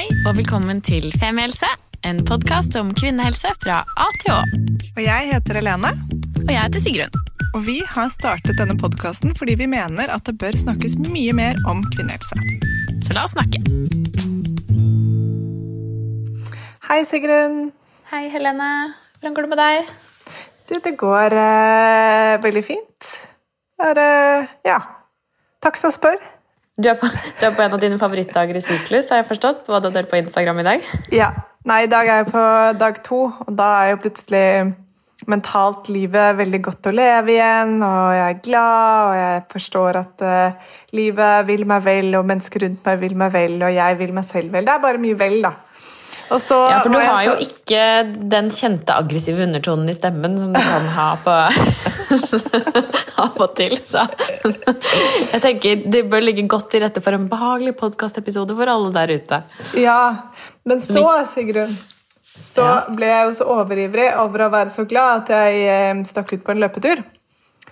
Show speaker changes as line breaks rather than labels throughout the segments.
Hei og velkommen til Femihelse, en podkast om kvinnehelse fra A til Å.
Og jeg heter Helene.
Og jeg heter Sigrun.
Og vi har startet denne podkasten fordi vi mener at det bør snakkes mye mer om kvinnehelse.
Så la oss snakke.
Hei, Sigrun.
Hei, Helene. Hvordan går det med deg?
Du, det går uh, veldig fint. Det er uh, Ja. Takk som spør.
Du er, på, du er på en av dine favorittdager i syklus, har jeg forstått? Hva du har delt på Instagram i dag?
Ja. Nei, i dag er jeg på dag to, og da er jo plutselig mentalt livet veldig godt å leve igjen, og jeg er glad, og jeg forstår at uh, livet vil meg vel, og mennesker rundt meg vil meg vel, og jeg vil meg selv vel. Det er bare mye vel, da.
Så, ja, for du har jo ikke den kjente aggressive undertonen i stemmen som du kan ha på til. Så jeg tenker det bør ligge godt til rette for en behagelig podkastepisode for alle der ute.
Ja, men så, Sigrun, så ble jeg jo så overivrig over å være så glad at jeg eh, stakk ut på en løpetur.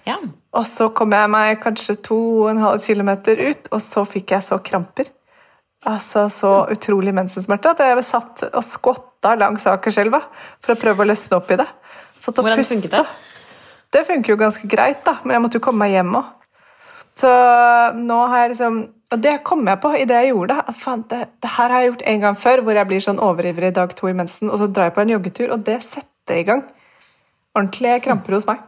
Ja.
Og så kom jeg meg kanskje 2,5 km ut, og så fikk jeg så kramper. Altså, Så utrolig mensensmerte at jeg satt og skvatta langs Akerselva for å prøve å løsne opp i det. Satt og
Hvordan
pusta.
funket det?
Det funker jo ganske greit, da, men jeg måtte jo komme meg hjem òg. Så nå har jeg liksom Og det kom jeg på idet jeg gjorde det. At faen, det, det her har jeg gjort en gang før, hvor jeg blir sånn overivrig dag to i mensen, og så drar jeg på en joggetur, og det setter i gang ordentlige kramper hos meg.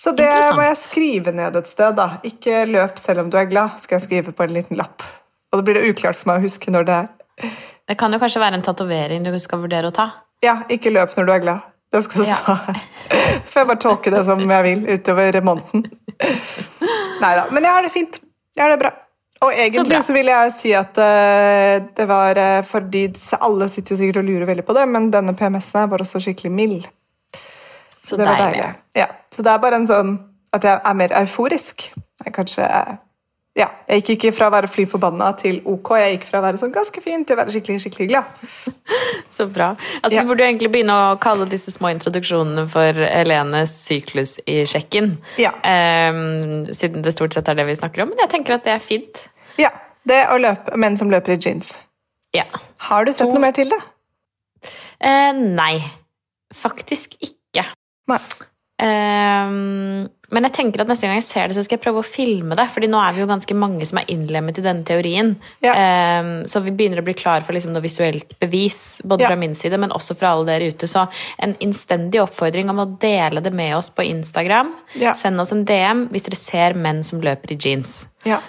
Så det må jeg skrive ned et sted. da. Ikke løp selv om du er glad, skal jeg skrive på en liten lapp. Og da blir det uklart for meg å huske når det er.
Det kan jo kanskje være en tatovering du skal vurdere å ta.
Ja, ikke løp når du er glad. Det skal
Ja.
stå. Så får jeg bare tolke det som jeg vil utover måneden. Nei da. Men jeg har det fint. Jeg har det bra. Og egentlig så vil jeg si at eh, det var uh, fordi Alle sitter jo sikkert og lurer veldig på det, men denne PMS-en var også skikkelig mild.
Så
det var
deilig.
deilig. Ja, så det er bare en sånn at jeg er mer euforisk. Jeg kanskje ja, Jeg gikk ikke fra å være fly forbanna til ok. Jeg gikk fra å være sånn ganske fint til å være skikkelig skikkelig glad.
Så bra. Altså,
Ja.
Vi burde jo egentlig begynne å kalle disse små introduksjonene for Helenes syklus i sjekken.
Ja.
Um, siden det stort sett er det vi snakker om. Men jeg tenker at det er fint.
Ja, Det å løpe menn som løper i jeans.
Ja.
Har du sett
To-
noe mer til det?
Uh, nei. Faktisk ikke.
Nei.
Ehm, men jeg tenker at neste gang jeg ser det, så skal jeg prøve å filme det. fordi nå er vi jo ganske mange som er innlemmet i denne teorien.
Ja.
Um, så vi begynner å bli klar for liksom noe visuelt bevis, både
Ja.
fra min side, men også fra alle dere ute. Så en innstendig oppfordring om å dele det med oss på Instagram.
Ja.
Send oss en DM hvis dere ser menn som løper i jeans.
Ja.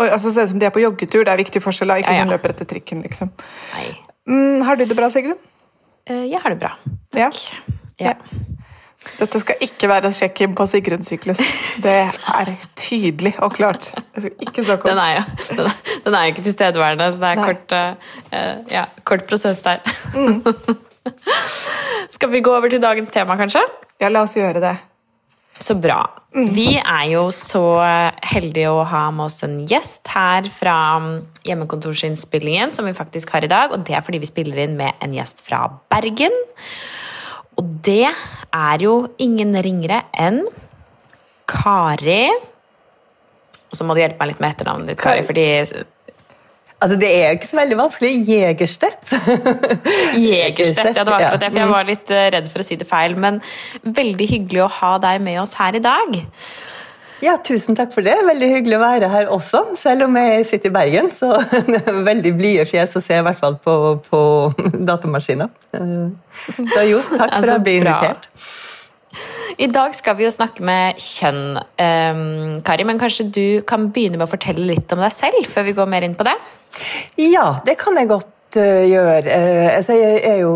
Og, altså, ser ut som de er på joggetur. Det er viktig forskjell. Ikke
Ja,
sånn løper etter trikken, liksom. Mm, har du det bra, Sigrun?
Eh, jeg har det bra.
Ja.
Ja.
Dette skal ikke være sjekk-in på Sigruns syklus. Det er tydelig og klart.
Den er jo den er, den er ikke tilstedeværende, så det er kort, eh, ja, kort prosess der.
Mm.
Skal vi gå over til dagens tema, kanskje?
Ja, la oss gjøre det.
Så bra. Vi er jo så heldige å ha med oss en gjest her fra mm, hjemmekontorsinnspillingen, som vi faktisk har i dag. Og det er fordi vi spiller inn med en gjest fra Bergen. Og det er jo ingen ringere enn Kari Og så må du hjelpe meg litt med etternavnet ditt, Kari, fordi
Altså, Det er jo ikke så veldig vanskelig. Jegerstedt.
Jegerstedt. Ja, det var akkurat det, for jeg var litt eh, redd for å si det feil. Men veldig hyggelig å ha deg med oss her i dag.
Ja, Tusen takk for det. Veldig hyggelig å være her også. Selv om jeg sitter i Bergen, så veldig blide fjes å se i hvert fall på, på datamaskiner. Eh, Så jo, takk for
Altså,
å bli invitert.
I dag skal vi jo snakke med kjønn, um, Kari. Men kanskje du kan begynne med å fortelle litt om deg selv, før vi går mer inn på det?
Ja, det kan jeg godt eh, gjøre. Eh, altså, jeg er jo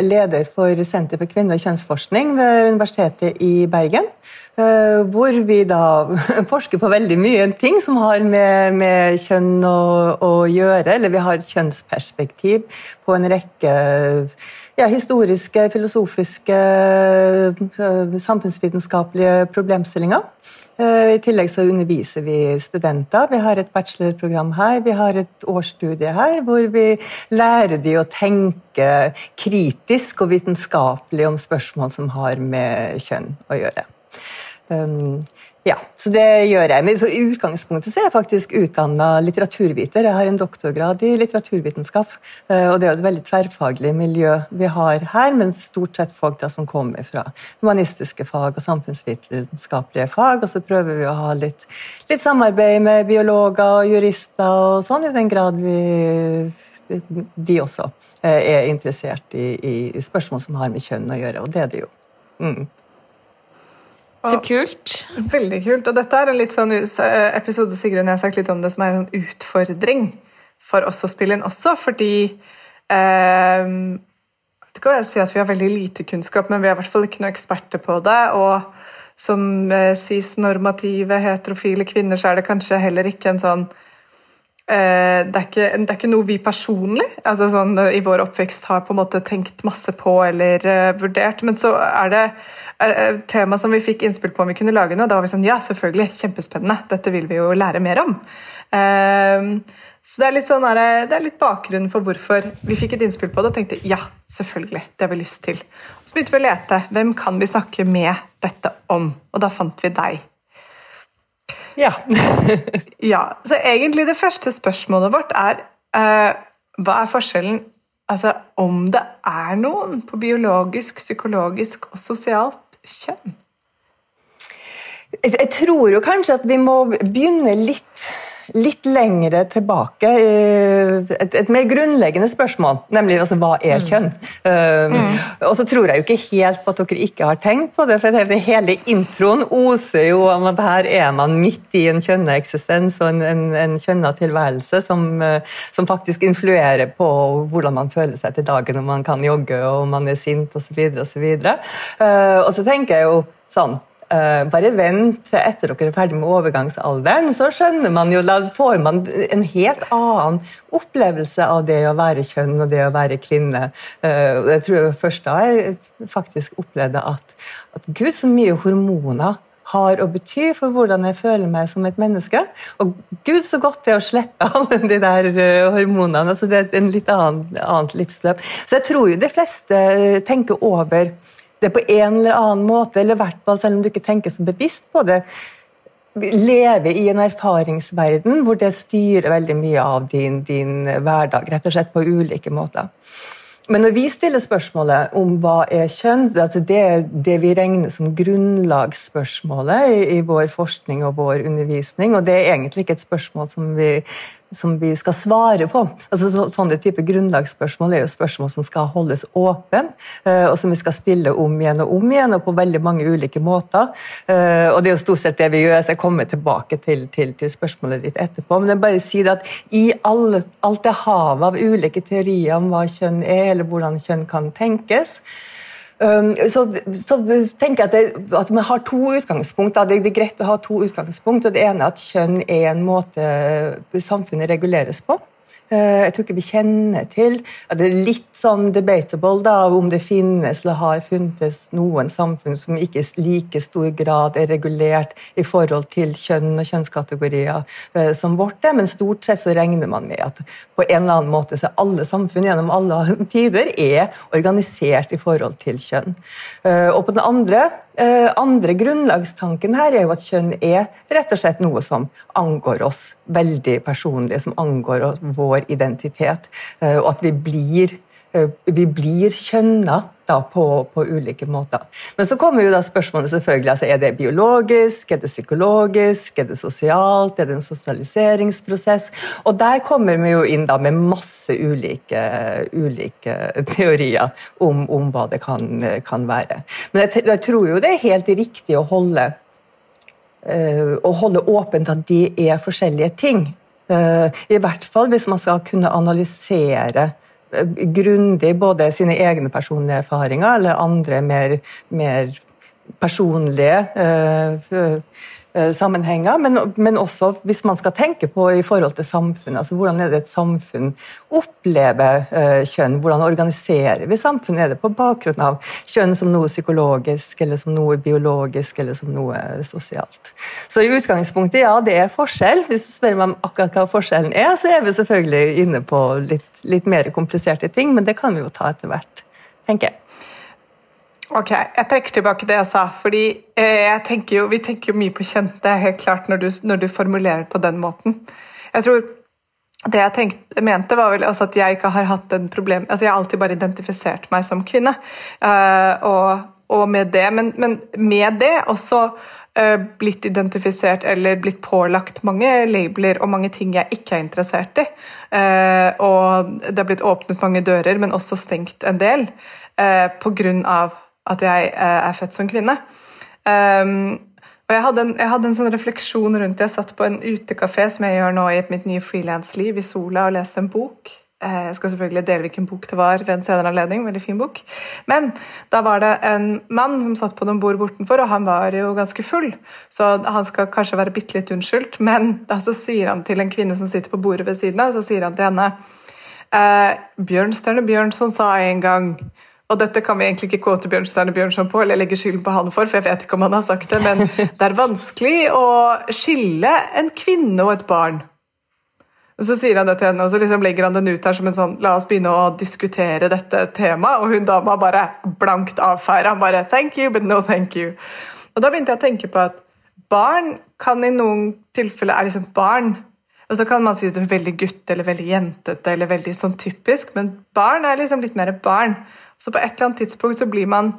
leder for Senter for kvinne- og kjønnsforskning ved Universitetet i Bergen. eh, hvor vi da forsker på veldig mye ting som har med, med kjønn å, å gjøre. Eller vi har et kjønnsperspektiv på en rekke ja, historiske, filosofiske, samfunnsvitenskapelige problemstillinger. Eh, I tillegg så underviser vi studenter. Vi har et bachelorprogram her. Vi har et årsstudie her hvor vi lærer de å tenke kritisk og vitenskapelig om spørsmål som har med kjønn å gjøre. Ja, så det gjør jeg. Men så I utgangspunktet så er jeg faktisk utdanna litteraturviter. Jeg har en doktorgrad i litteraturvitenskap. Eh, og Det er jo et veldig tverrfaglig miljø vi har her, men stort sett folk da som kommer fra humanistiske fag og samfunnsvitenskapelige fag. Og så prøver vi å ha litt, litt samarbeid med biologer og jurister og sånn, i den grad vi, de også eh, er interessert i, i spørsmål som har med kjønn å gjøre, og det er det jo. Mm.
Så kult.
Veldig kult. Og dette er en litt sånn episode Sigrun jeg har sagt litt om det, som er en sånn utfordring for oss å spille inn også, fordi eh, Jeg vet ikke hva jeg sier at vi har veldig lite kunnskap, men vi er i hvert fall ikke noen eksperter på det. Og som eh, cis-normative, heterofile kvinner, så er det kanskje heller ikke en sånn eh, det, er ikke, det, er ikke, noe vi personlig altså sånn, i vår oppvekst har på en måte tenkt masse på eller uh, vurdert, men så er det tema som vi fikk innspill på om vi kunne lage noe. Da var vi sånn Ja, selvfølgelig. Kjempespennende. Dette vil vi jo lære mer om. Uh, så det er litt, sånn, det er litt bakgrunnen for hvorfor vi fikk et innspill på det og tenkte ja, selvfølgelig. Det har vi lyst til. Så begynte vi å lete. Hvem kan vi snakke med dette om? Og da fant vi deg.
Ja.
ja. Så egentlig det første spørsmålet vårt er uh, hva er forskjellen altså, om det er noen på biologisk, psykologisk og sosialt kjønn?
Jeg tror jo kanskje at vi må begynne litt litt lengre tilbake. Et, et, mer grunnleggende spørsmål, nemlig altså, hva er mm. kjønn? Mm. Um, og så tror jeg jo ikke helt på at dere ikke har tenkt på det, for hele introen oser jo om at her er man midt i en kjønna eksistens og en, en, en kjønna tilværelse som, uh, som, faktisk influerer på hvordan man føler seg til dagen, om man kan jogge og om man er sint osv. så Uh, og så tenker jeg jo sånn bare vent etter dere er ferdig med overgangsalderen, så skjønner man jo, da får man en helt annen opplevelse av det å være kjønn og det å være kvinne. Uh, jeg tror først da jeg faktisk opplevde at, at gud, så mye hormoner har å bety for hvordan jeg føler meg som et menneske. Og gud, så godt det er å slippe alle de der uh, hormonene. altså Det er en litt annen, annet livsløp. Så jeg tror jo de fleste tenker over det på en eller annen måte, eller i hvert fall selv om du ikke tenker så bevisst på det, leve i en erfaringsverden hvor det styrer veldig mye av din, din hverdag, rett og slett på ulike måter. Men når vi stiller spørsmålet om hva er kjønn, altså det det vi regner som grunnlagsspørsmålet i, i, vår forskning og vår undervisning, og det er egentlig ikke et spørsmål som vi som vi skal svare på. Altså, så, sånne type grunnlagsspørsmål er jo spørsmål som skal holdes åpen, uh, og som vi skal stille om igjen og om igjen, og på veldig mange ulike måter. Uh, og Det er jo stort sett det vi gjør, så jeg kommer tilbake til, til, til spørsmålet ditt etterpå. Men jeg bare sier at i alle, alt det havet av ulike teorier om hva kjønn er, eller hvordan kjønn kan tenkes, så, så tenker jeg at, det, at vi har to utgangspunkt. Det, det, er greit å ha to utgangspunkt. og Det ene er at kjønn er en måte samfunnet reguleres på. Eh, jeg tror ikke vi kjenner til at Det er litt sånn debatable da, om det finnes eller har funnes noen samfunn som ikke i like stor grad er regulert i forhold til kjønn og kjønnskategorier eh, som vårt er, men stort sett så regner man med at på en eller annen måte så alle samfunn gjennom alle tider er organisert i forhold til kjønn. Eh, og på den andre andre grunnlagstanken her er jo at kjønn er rett og slett noe som angår oss veldig personlig, som angår vår identitet. Eh, og at vi blir, eh, vi blir kjønna da, på, på, ulike måter. Men så kommer jo da spørsmålet selvfølgelig, altså er det biologisk, er det psykologisk, er det sosialt, er det en sosialiseringsprosess? Og der kommer vi jo inn da med masse ulike, ulike teorier om, om, hva det kan, kan være. Men jeg, jeg, tror jo det er helt riktig å holde, uh, å holde åpent at de er forskjellige ting. Uh, I hvert fall hvis man skal kunne analysere grundig både sine egne personlige erfaringer eller andre mer, mer personlige Eh, sammenhenger, men, men, også hvis man skal tenke på i forhold til samfunnet. altså Hvordan er det et samfunn opplever uh, kjønn? Hvordan organiserer vi samfunnet? Er det på bakgrunn av kjønn som noe psykologisk, eller som noe biologisk, eller som noe sosialt? Så i utgangspunktet, ja, det er forskjell. Hvis du spør meg om akkurat hva forskjellen er, så er vi selvfølgelig inne på litt, litt mer kompliserte ting, men det kan vi jo ta etter hvert, tenker jeg.
Ok, Jeg trekker tilbake det jeg sa. fordi eh, tenker jo, Vi tenker jo mye på kjente helt klart når du, når du formulerer på den måten. Jeg tror det jeg tenkte, mente, var vel at jeg ikke har hatt en problem altså Jeg har alltid bare identifisert meg som kvinne. Uh, og, og, med det, men, men, med det også uh, blitt identifisert eller blitt pålagt mange labeler og mange ting jeg ikke er interessert i. Uh, og det har blitt åpnet mange dører, men også stengt en del uh, pga. At jeg er født som kvinne. Um, og jeg hadde, en, jeg hadde en sånn refleksjon rundt det. Jeg satt på en utekafé som jeg gjør nå i mitt nye frilansliv, i Sola, og leste en bok. Eh, jeg skal selvfølgelig dele hvilken bok det var ved en senere anledning. veldig fin bok. Men da var det en mann som satt på noen bord bortenfor, og han var jo ganske full. Så han skal kanskje være bitte litt unnskyldt, men da så sier han til en kvinne som sitter på bordet ved siden av, så sier han til henne eh, Bjørnstjerne Bjørnson sa en gang og dette kan vi egentlig ikke kåte Bjørnstjerne Bjørnson på, eller legge skylden på han for, for jeg vet ikke om han har sagt det, men det er vanskelig å skille en kvinne og et barn. Og Så sier han det til henne, og så liksom legger han den ut her som en sånn La oss begynne å diskutere dette temaet. Og hun dama bare blankt avfeier. Han bare Thank you, but no thank you. Og da begynte jeg å tenke på at barn kan i noen tilfeller er liksom barn. Og så kan man si at det er veldig gutt eller veldig jentete eller veldig sånn typisk, men barn er liksom litt mer barn. Så på et eller annet tidspunkt så blir man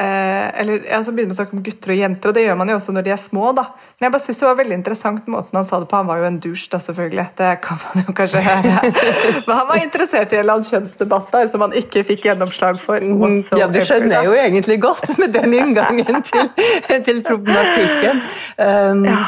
eh, eller ja, så begynner man å snakke om gutter og jenter, og det gjør man jo også når de er små. da. Men jeg bare synes det var veldig interessant måten han sa det på. Han var jo en dusj, da, selvfølgelig. Det kan man jo kanskje høre. Men han var interessert i en eller annen kjønnsdebatt der som han ikke fikk gjennomslag for.
Whatsoever. ja, det skjønner jeg jo egentlig godt med den inngangen til, til problematikken. Um, ja.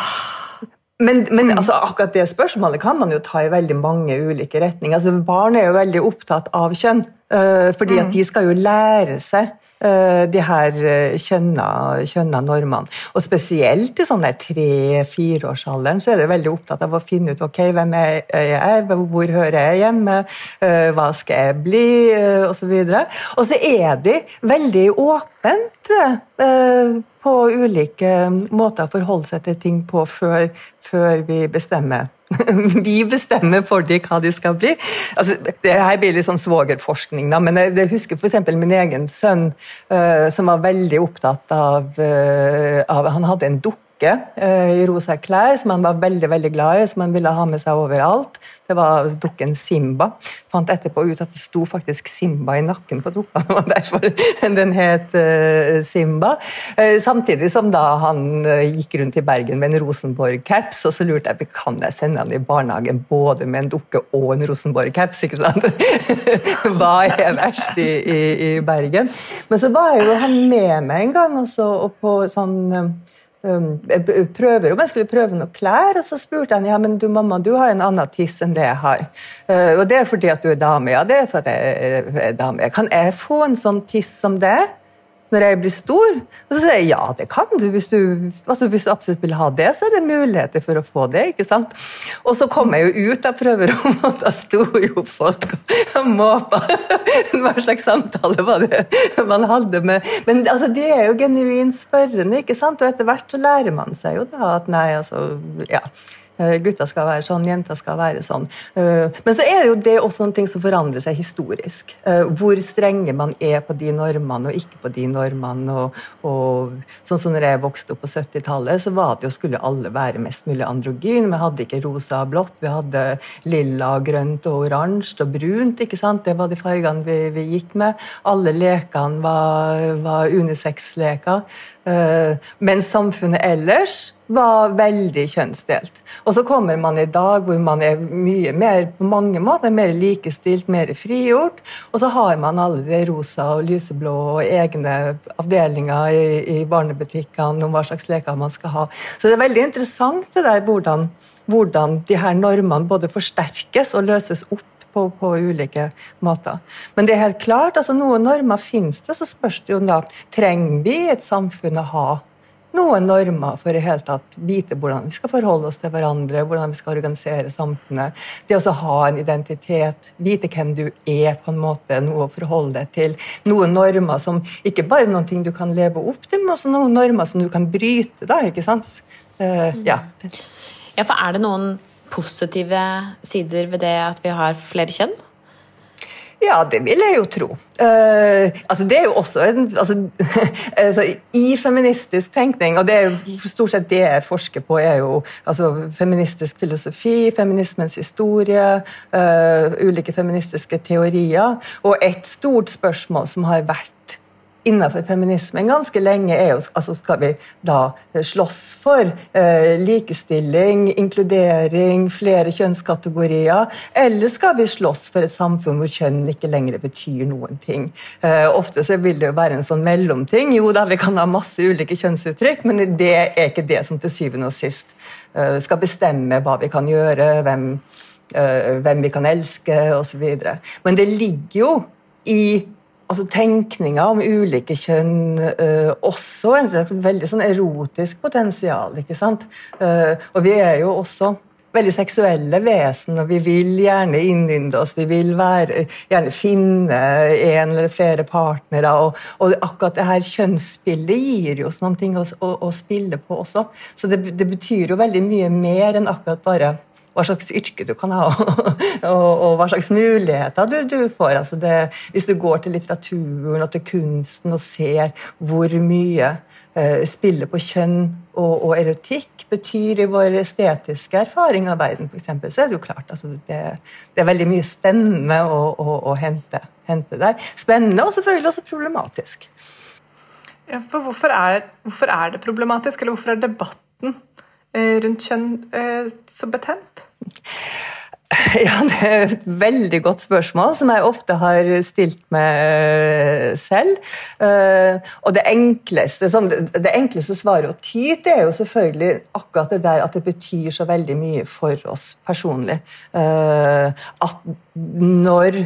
Men, men altså, akkurat det spørsmålet kan man jo ta i veldig mange ulike retninger. Altså, barn er jo veldig opptatt av kjønn. Uh, fordi at mm. de skal jo lære seg uh, de her uh, kjønna, kjønna, normene. Og spesielt i sånn tre-fireårsalderen så er de veldig opptatt av å finne ut ok, hvem er jeg, hvor hører jeg hjemme, hva skal jeg bli, osv. Og, Og så er de veldig åpne, tror jeg, på ulike måter å forholde seg til ting på før, før vi bestemmer vi bestemmer for dem hva de skal bli. Altså, det her blir litt sånn svogerforskning, da, men jeg, jeg husker f.eks. min egen sønn, uh, som var veldig opptatt av, uh, av Han hadde en dukke dukke eh, i rosa klær som han var veldig veldig glad i, som han ville ha med seg overalt. Det var dukken Simba. Fant etterpå ut at det sto faktisk Simba i nakken på dukka. og derfor den het uh, Simba. Uh, samtidig som da han gikk rundt i Bergen med en Rosenborg-caps, og så lurte jeg på kan jeg sende han i barnehagen både med en dukke og en Rosenborg-caps. Hva er verst i, i, i, Bergen? Men så var jo han med meg en gang også, og på sånn Um, prøver om jeg skulle prøve noen klær, og så spurte han ja, men du mamma, du har en annen tiss enn det jeg har. Uh, og det er fordi at du er dame. Ja, det er fordi jeg er dame. Kan jeg få en sånn tiss som det? Når jeg blir stor? Og så sier jeg ja, det kan du. Hvis du, altså hvis du absolutt vil ha det, så er det muligheter for å få det. ikke sant? Og så kom jeg jo ut av prøverommet, og da sto jo folk og måpa. Hva slags samtale var det man hadde med Men altså, de er jo genuint spørrende, ikke sant? og etter hvert så lærer man seg jo da at nei, altså ja. Eh, gutta skal være sånn, jenta skal være sånn. Eh, men så er det jo det også noe som forandrer seg historisk. Eh, hvor strenge man er på de normene og ikke på de normene. Og, og sånn som når jeg vokste opp på 70-tallet, så var det jo skulle alle være mest mulig androgyn. Vi hadde ikke rosa og blått, vi hadde lilla, grønt og oransje og brunt. ikke sant? Det var de fargene vi, vi gikk med. Alle lekene var, var unisex-leker. Men samfunnet ellers var veldig kjønnsdelt. Og så kommer man i dag hvor man er mye mer på mange måter mer likestilt, mer frigjort. Og så har man alle de rosa og lyseblå og egne avdelinger i, i barnebutikkene om hva slags leker man skal ha. Så det er veldig interessant det der hvordan, hvordan de her normene både forsterkes og løses opp på, på, ulike måter. Men det er helt klart, altså noen normer finnes det, så spørs det jo da trenger vi et samfunn å ha noen normer for i hele tatt vite hvordan vi skal forholde oss til hverandre, hvordan vi skal organisere samfunnet. Det å ha en identitet, vite hvem du er, på en måte, noe å forholde deg til. Noen normer som ikke bare noen ting du kan leve opp til, men også noen normer som du kan bryte. da, ikke sant? Uh, ja.
ja, for er det noen positive sider ved det at vi har flere kjønn?
Ja, det vil jeg jo tro. Uh, altså det er jo også en, altså, altså, I feministisk tenkning, og det er jo stort sett det jeg forsker på, er jo altså, feministisk filosofi, feminismens historie, uh, ulike feministiske teorier. Og et stort spørsmål som har vært innenfor feminismen ganske lenge, er jo altså Skal vi da slåss for eh, likestilling, inkludering, flere kjønnskategorier? Eller skal vi slåss for et samfunn hvor kjønn ikke lenger betyr noen ting? Eh, ofte så vil det jo være en sånn mellomting. Jo da, vi kan ha masse ulike kjønnsuttrykk, men det er ikke det som til syvende og sist eh, skal bestemme hva vi kan gjøre, hvem, eh, hvem vi kan elske osv. Men det ligger jo i altså tenkninga om ulike kjønn uh, også et veldig sånn erotisk potensial. ikke sant? Uh, og vi er jo også veldig seksuelle vesen, og vi vil gjerne innynde oss. Vi vil være, gjerne finne en eller flere partnere. Og, og akkurat det her kjønnsspillet gir jo oss noen ting å, å, å spille på også. Så det, det betyr jo veldig mye mer enn akkurat bare hva slags yrke du kan ha, og, og hva slags muligheter du, du får. Altså det, hvis du går til litteraturen og til kunsten og ser hvor mye eh, spillet på kjønn og, og, erotikk betyr i vår estetiske erfaring av verden, f.eks., så er det jo klart altså det, det, er veldig mye spennende å, å, å hente, hente, der. Spennende og selvfølgelig også problematisk.
Ja, for hvorfor er, hvorfor er det problematisk, eller hvorfor er debatten Eh, rundt kjønn eh, så betent?
Ja, Det er et veldig godt spørsmål, som jeg ofte har stilt meg eh, selv. Og det enkleste, sånn, det enkleste svaret å ty til er jo selvfølgelig akkurat det der at det betyr så veldig mye for oss personlig. At når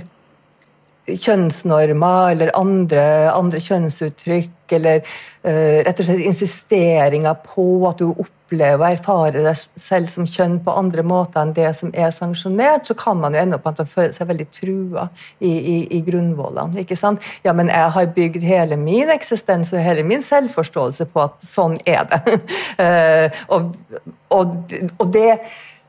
kjønnsnormer eller andre, andre kjønnsuttrykk, eller uh, rett og slett insisteringa på at du opplever og erfarer deg selv som kjønn på andre måter enn det som er sanksjonert, så kan man jo ende opp med at man føler seg veldig trua i, i, i grunnvollene. ikke sant? Ja, men jeg har bygd hele min eksistens og hele min selvforståelse på at sånn er det. uh, og, og, og, det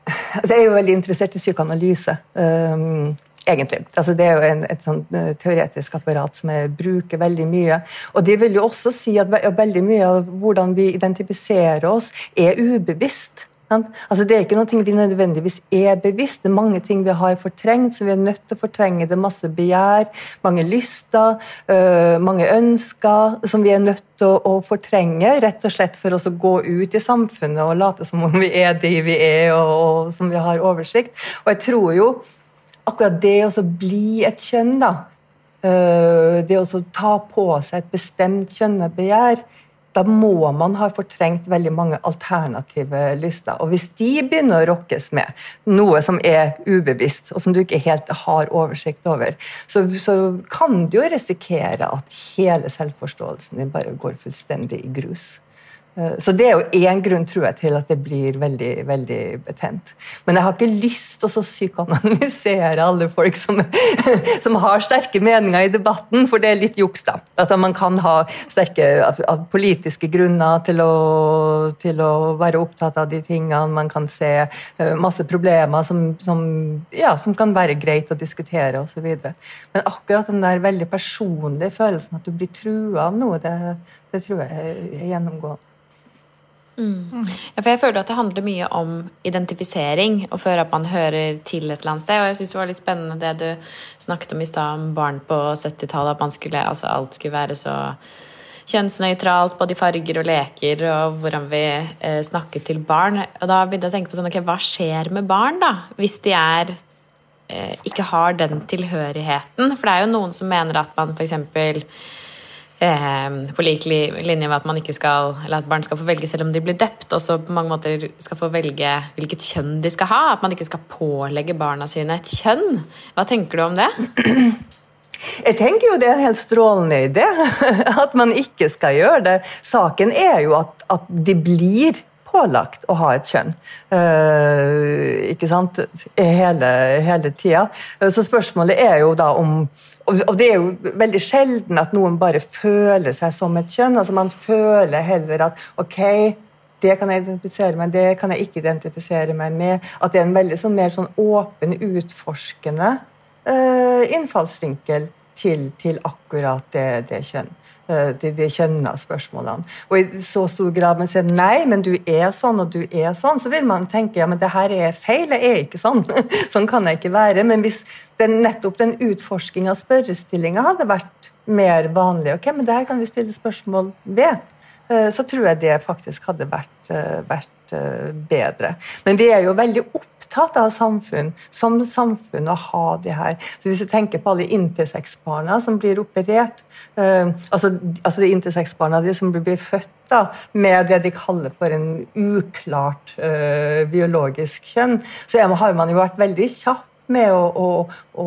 altså Jeg er jo veldig interessert i psykoanalyse. Um, egentlig. Altså, det er jo en, et sånt eh, teoretisk apparat som jeg bruker veldig mye. Og det vil jo også si at veldig mye av hvordan vi identifiserer oss, er ubevisst. Altså, det er ikke noe vi nødvendigvis er bevisst. Det er mange ting vi har fortrengt, som vi er nødt til å fortrenge. Det er masse begjær, mange lyster, øh, mange ønsker som vi er nødt til å, å, fortrenge, rett og slett for oss å gå ut i samfunnet og late som om vi er de vi er, og, og som vi har oversikt. Og jeg tror jo akkurat det å bli et kjønn, da, eh, det å ta på seg et bestemt kjønnebegjær, da må man ha fortrengt veldig mange alternative lyster. Og hvis de begynner å rokkes med, noe som er ubevisst, og som du ikke helt har oversikt over, så, så kan du jo risikere at hele selvforståelsen din bare går fullstendig i grus. Eh, så Det er jo én grunn tror jeg, til at det blir veldig veldig betent. Men jeg har ikke lyst til å psykoanalysere alle folk som, som, har sterke meninger i debatten, for det er litt juks. da. Altså Man kan ha sterke altså, politiske grunner til å, til å, være opptatt av de tingene. Man kan se eh, masse problemer som, som, ja, som kan være greit å diskutere osv. Men akkurat den der veldig personlige følelsen at du blir trua av noe, det, det tror jeg er gjennomgående.
Mm. Ja, for jeg føler at det handler mye om identifisering og føle at man hører til et eller annet sted. Og jeg syns det var litt spennende det du snakket om i stad om barn på 70-tallet. At skulle, altså alt skulle være så kjønnsnøytralt, både i farger og leker, og hvordan vi eh, snakket til barn. Og da begynte jeg å tenke på sånn, ok, hva skjer med barn, da? Hvis de er eh, ikke har den tilhørigheten. For det er jo noen som mener at man f.eks på lik linje med at man ikke skal, eller at barn skal få velge selv om de blir døpt, også på mange måter skal få velge hvilket kjønn de skal ha. At man ikke skal pålegge barna sine et kjønn. Hva tenker du om det?
Jeg tenker jo det er en helt strålende idé at man ikke skal gjøre det. Saken er jo at, at de blir pålagt å ha et kjønn. Uh, ikke sant? Hele, hele tida. Så spørsmålet er jo da om Og det er jo veldig sjelden at noen bare føler seg som et kjønn. altså Man føler heller at ok, det kan jeg identifisere meg det kan jeg ikke identifisere meg med. At det er en veldig sånn, mer sånn åpen, utforskende uh, innfallsvinkel til, til akkurat det, det kjønn. Uh, de, de kjønna spørsmålene. Og i så stor grad man sier nei, men du er sånn og du er sånn, så vil man tenke ja, men det her er feil, jeg er ikke sånn. sånn kan jeg ikke være. Men hvis den, nettopp den utforsking av spørrestillinga hadde vært mer vanlig, ok, men det her kan vi stille spørsmål ved, så tror jeg det faktisk hadde vært, vært bedre. Men vi er jo veldig opptatt av samfunn, som samfunn å ha det her. Så Hvis du tenker på alle intersex-barna som blir operert, altså, altså de intersex-barna de som blir født da, med det de kaller for en uklart uh, biologisk kjønn, så har man jo vært veldig kjapp med å, å, å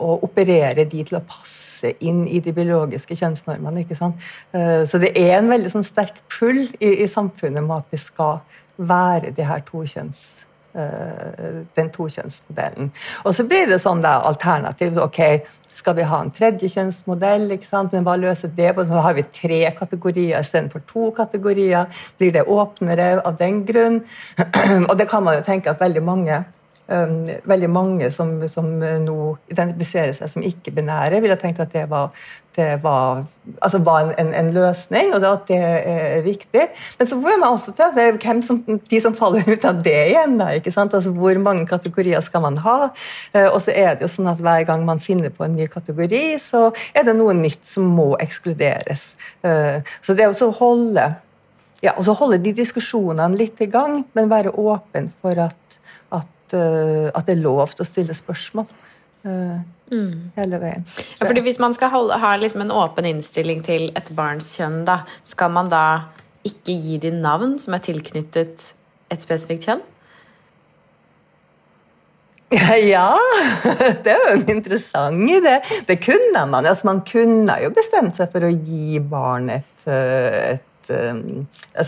å operere de til å passe inn i de biologiske kjønnsnormene. ikke sant? Eh, så det er en veldig sånn sterk pull i, i samfunnet med at vi skal være de her tokjønns Eh, den tokjønnsmodellen. Og så blir det sånn da, alternativ. ok, Skal vi ha en tredje kjønnsmodell? ikke sant, Men hva løser det på? Så har vi tre kategorier istedenfor to kategorier. Blir det åpnere av den grunn? Og det kan man jo tenke at veldig mange um, veldig mange som, som, nå identifiserer seg som ikke-binære, ville tenkt at det var, det var, altså var en, en, løsning, og at det er viktig. Men så får man også til at er hvem som, de som faller ut av det igjen. Da, ikke sant? Altså Hvor mange kategorier skal man ha? Uh, og så er det jo sånn at hver gang man finner på en ny kategori, så er det noe nytt som må ekskluderes. Så det å holde ja, og så holde de diskusjonene litt i gang, men være åpen for at Eh, at, det er lov til å stille spørsmål. Eh, mm. Hele veien.
Ja, fordi Hvis man skal holde, ha liksom en åpen innstilling til et barns kjønn, da, skal man da ikke gi dem navn som er tilknyttet et spesifikt kjønn?
Ja, det er jo en interessant idé. Det kunne man. Altså, man kunne jo bestemt seg for å gi barnet et, eh, et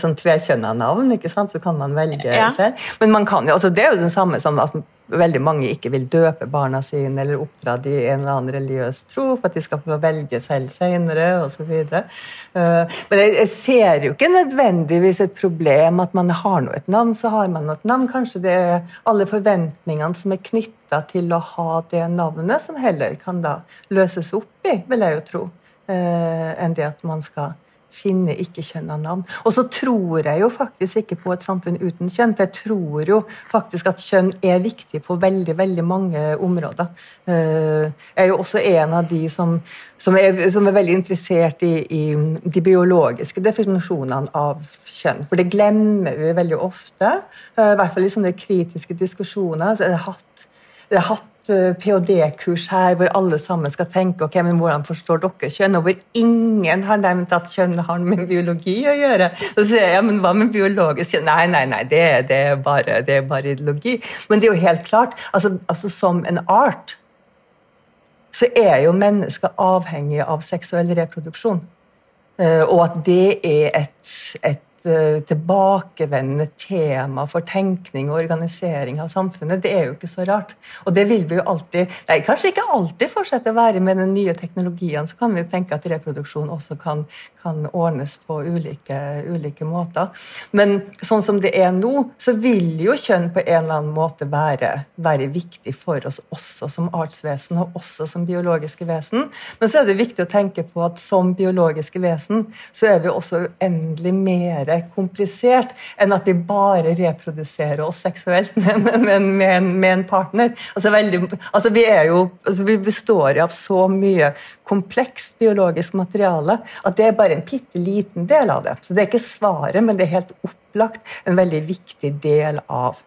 sånn tvekjønna navn, ikke sant? så kan man velge ja. selv. Men man kan altså det er jo det samme som at veldig mange ikke vil døpe barna sine eller oppdra de i en eller annen religiøs tro for at de skal få velge selv senere osv. Uh, men jeg ser jo ikke nødvendigvis et problem at man har nå et navn, så har man et navn. Kanskje det er alle forventningene som er knytta til å ha det navnet, som heller kan da løses opp i, vil jeg jo tro, uh, enn det at man skal finner ikke kjønn av navn. Og så tror jeg jo faktisk ikke på et samfunn uten kjønn, for jeg tror jo faktisk at kjønn er viktig på veldig veldig mange områder. Eh, jeg er jo også en av de som, som, er, som er, veldig interessert i, i, de biologiske definisjonene av kjønn. For det glemmer vi veldig ofte, eh, i hvert fall i sånne kritiske diskusjoner. så er det hatt, det er hatt Eh, ph.d.-kurs her hvor alle sammen skal tenke ok, men hvordan forstår dere kjønn, og hvor ingen har nevnt at kjønn har med biologi å gjøre. Så sier jeg ja, men hva med biologisk kjønn? Nei, nei, nei, det, det, er, bare, det er, bare, ideologi. Men det er jo helt klart, altså, altså som en art så er jo mennesker avhengig av seksuell reproduksjon. Eh, og at det er et, et Eh, tilbakevendende tema for tenkning og organisering av samfunnet. Det er jo ikke så rart. Og det vil vi jo alltid nei, Kanskje ikke alltid fortsette å være med den nye teknologien. Så kan vi jo tenke at reproduksjon også kan, kan ordnes på ulike, ulike, måter. Men sånn som det er nå, så vil jo kjønn på en eller annen måte være, være viktig for oss også som artsvesen og også som biologiske vesen. Men så er det viktig å tenke på at som biologiske vesen så er vi også uendelig mer komplisert enn at vi bare reproduserer oss seksuelt med, men med, en, med en, partner. Altså, veldig, altså vi, jo, altså vi består av så mye komplekst biologisk materiale at det er bare en bitte liten del av det. Så det er ikke svaret, men det er helt opplagt en veldig viktig del av,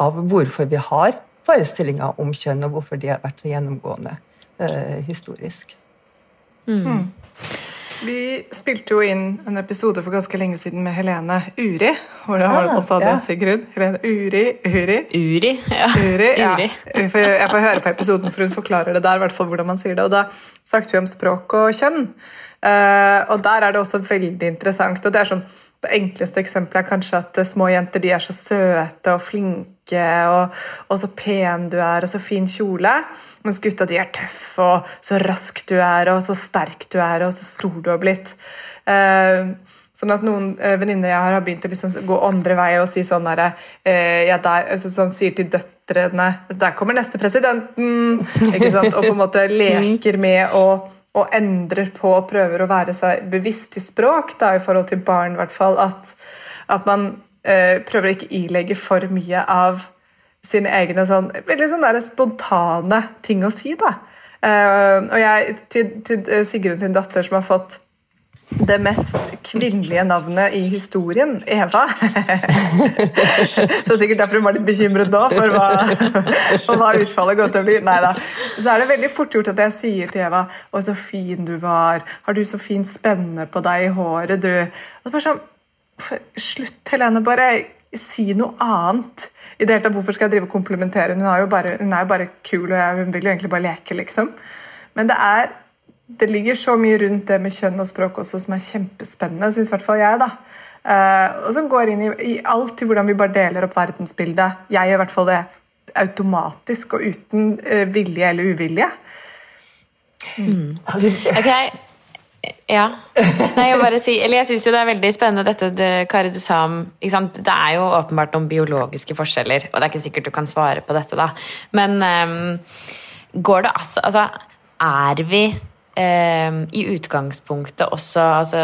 av hvorfor vi har forestillinger om kjønn, og hvorfor de har vært så gjennomgående uh, historisk.
Mm. Vi spilte jo inn en episode for ganske lenge siden med Helene Uri. Hvor det var ah, også hadde ja. Sigrun. Helene Uri Uri.
Uri, ja.
Uri, ja. Uri. Jeg får høre på episoden, for hun forklarer det der, i hvert fall hvordan man sier det. Og Da snakket vi om språk og kjønn. Uh, og der er det også veldig interessant. og det er sånn det enkleste eksempelet er kanskje at små jenter er så søte og flinke, og, og, så pen du er, og så fin kjole. Mens gutta de er tøffe, og så rask du er, og så sterk du er, og så stor du har blitt. Eh, sånn at noen eh, venninner jeg har, har begynt å liksom gå andre vei og si sånn derre eh, ja, altså, sånn, Sier til døtrene Der kommer neste presidenten! ikke sant? Og på en måte leker med og, og endrer på og prøver å være seg bevisst i språk da, i forhold til barn, i hvert fall, at, at man eh, prøver å ikke ilegge for mye av sine egne sånn, veldig sånn der spontane ting å si. da. Eh, og jeg, til, til Sigrun sin datter, som har fått det mest kvinnelige navnet i historien, Eva. så sikkert derfor hun var litt bekymret nå for hva, for hva utfallet går til å bli. Neida. Så er det veldig fort gjort at jeg sier til Eva 'Å, så fin du var. Har du så fint spenne på deg i håret, du?' Og det var sånn Slutt, Helene. Bare si noe annet. I det hele tatt, Hvorfor skal jeg drive og komplimentere? Hun er jo bare, hun er bare kul, og jeg, hun vil jo egentlig bare leke, liksom. Men det er det ligger så mye rundt det med kjønn og språk også som er kjempespennende, syns i hvert fall jeg. da. Uh, og som går inn i, i alt i hvordan vi bare deler opp verdensbildet. Jeg gjør i hvert fall det automatisk og uten uh, vilje eller uvilje.
Mm. Ok, ja. Nei, jeg bare si, jeg syns jo det er veldig spennende dette det, Kari, du sa om Det er jo åpenbart noen biologiske forskjeller, og det er ikke sikkert du kan svare på dette, da. Men um, går det altså Altså, er vi um, i utgangspunktet også altså,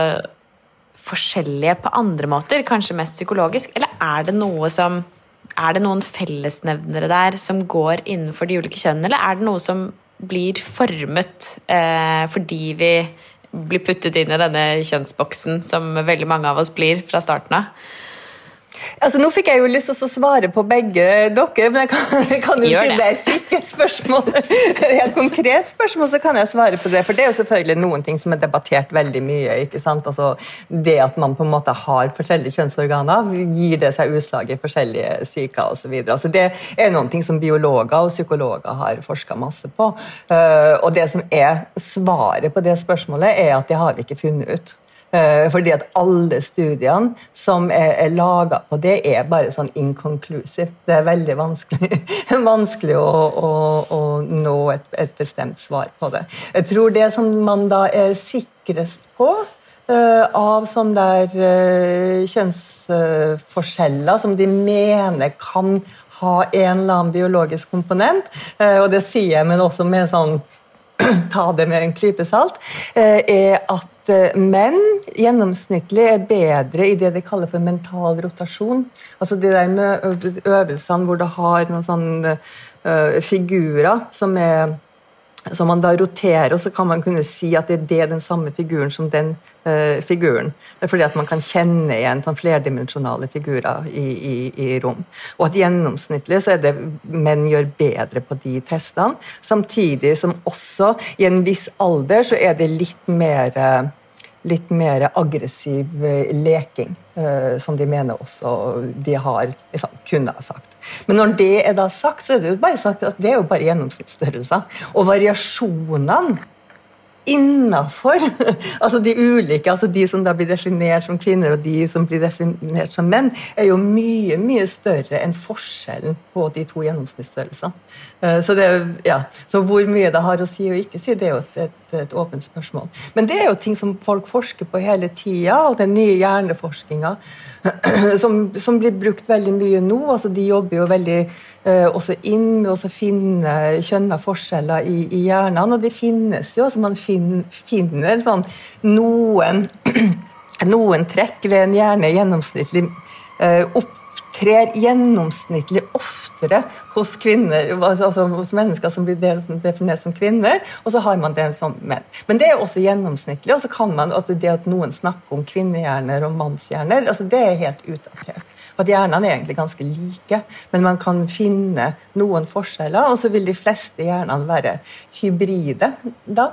forskjellige på andre måter? Kanskje mest psykologisk? Eller er det noe som Er det noen fellesnevnere der som går innenfor de ulike kjønnene, eller er det noe som blir formet eh, fordi vi blir puttet inn i denne kjønnsboksen som veldig mange av oss blir fra starten av.
Altså, nå fikk jeg jo lyst til å svare på begge dere, men jeg kan, kan jo si det. jeg fikk et spørsmål, et konkret spørsmål, så kan jeg svare på det. For det er jo selvfølgelig noen ting som er debattert veldig mye. ikke sant? Altså, det at man på en måte har forskjellige kjønnsorganer, gir det seg utslag i forskjellige syker osv. Altså, det er noen ting som biologer og psykologer har forska masse på. Eh, og det som er svaret på det spørsmålet, er at det har vi ikke funnet ut. Eh, fordi at alle studiene som er, er laga på det, er bare sånn inconclusive. Det er veldig vanskelig, vanskelig å, å, å, nå et, et, bestemt svar på det. Jeg tror det som man da er sikrest på uh, av sånne der uh, kjønnsforskjeller som de mener kan ha en eller annen biologisk komponent, uh, og det sier jeg, men også med sånn ta det med en klype salt, er at Eh, menn gjennomsnittlig er bedre i det de kaller for mental rotasjon. Altså de der med øvelsene hvor du har noen sånne uh, figurer som er som man da roterer, og så kan man kunne si at det er den samme figuren som den uh, figuren. Det fordi at man kan kjenne igjen sånn flerdimensjonale figurer i, i, i, rom. Og at gjennomsnittlig så er det menn gjør bedre på de testene. Samtidig som også i en viss alder så er det litt mer litt mer aggressiv eh, leking, uh, som de mener også de har liksom, kunne ha sagt. Men når det er da sagt, så er det jo bare sagt at det er jo bare gjennomsnittsstørrelser. Og variasjonene innafor altså de ulike, altså de som da blir definert som kvinner og de som blir definert som menn, er jo mye mye større enn forskjellen på de to gjennomsnittsstørrelsene. Eh, så, det, ja, så hvor mye det har å si og ikke si, det er jo et, et, et, åpent spørsmål. Men det er jo ting som folk forsker på hele tida, og den nye hjerneforskninga som, som, blir brukt veldig mye nå. altså De jobber jo veldig eh, også inn med å finne kjønna forskjeller i, i hjernen, og de finnes jo. altså Man finner, finner sånn noen, noen trekk ved en hjerne gjennomsnittlig eh, opp gjennomsnittlig oftere hos kvinner, altså hos mennesker som blir definert som kvinner, og så har man det som menn. Men det er også gjennomsnittlig, og så kan man at det at noen snakker om kvinnehjerner og mannshjerner, altså det er helt utdatert. At Hjernene er egentlig ganske like, men man kan finne noen forskjeller. Og så vil de fleste hjernene være hybride. da,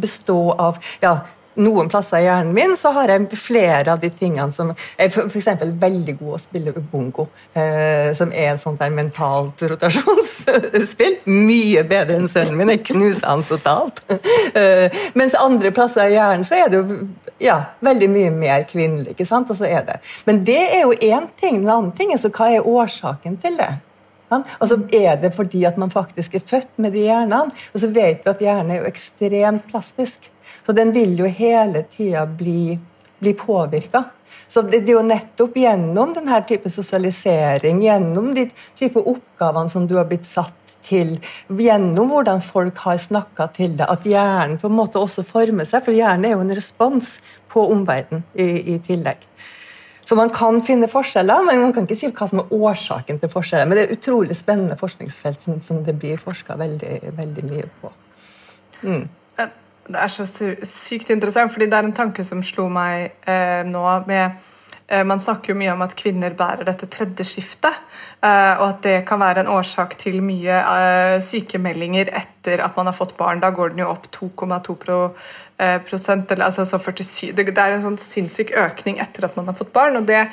Bestå av ja, noen plasser i hjernen min så har jeg flere av de tingene som Jeg er f.eks. veldig god å spille bongo, eh, som er et sånt der mentalt rotasjonsspill. Mye bedre enn sønnen min. Jeg knuser han totalt. Eh, mens andre plasser i hjernen så er det jo ja, veldig mye mer kvinnelig. ikke sant? Og så er det. Men det er jo én ting. En annen ting er så hva er årsaken til det? Og så er det fordi at man faktisk er født med de hjernene. Og så vet vi at hjernen er jo ekstremt plastisk. Så den vil jo hele tida bli bli påvirka. Så det, det, er jo nettopp gjennom denne type sosialisering, gjennom de type oppgavene som du har blitt satt til, gjennom hvordan folk har snakka til deg, at hjernen på en måte også former seg. For hjernen er jo en respons på omverdenen i, i tillegg. Så man kan finne forskjeller, men man kan ikke si hva som er årsaken til forskjeller. Men det er et utrolig spennende forskningsfelt som, som det blir forska veldig, veldig, mye på.
Mm. Det er så sykt interessant, fordi det er en tanke som slo meg eh, nå med eh, man snakker jo mye om at kvinner bærer dette tredje skiftet, eh, og at det kan være en årsak til mye eh, sykemeldinger etter at man har fått barn. Da går den jo opp 2,2 eh, prosent, eller altså 47 Det er en sånn sinnssyk økning etter at man har fått barn. og det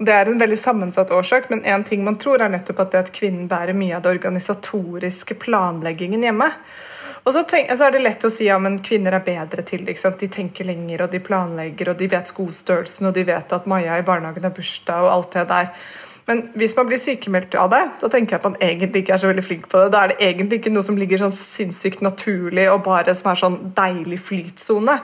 det er en veldig sammensatt årsak, men en ting man tror er nettopp at det at kvinnen bærer mye av det organisatoriske planleggingen hjemme. Og så, tenk, så, er det lett å si ja, kvinner er bedre til det. De tenker lenger, og de planlegger, og de vet skostørrelsen, og de vet at Maja i barnehagen har bursdag, og alt det der. Men hvis man blir sykemeldt av det, da tenker jeg at man egentlig ikke er så veldig flink på det. Da er det egentlig ikke noe som ligger sånn sinnssykt naturlig og bare som er sånn deilig flytsone.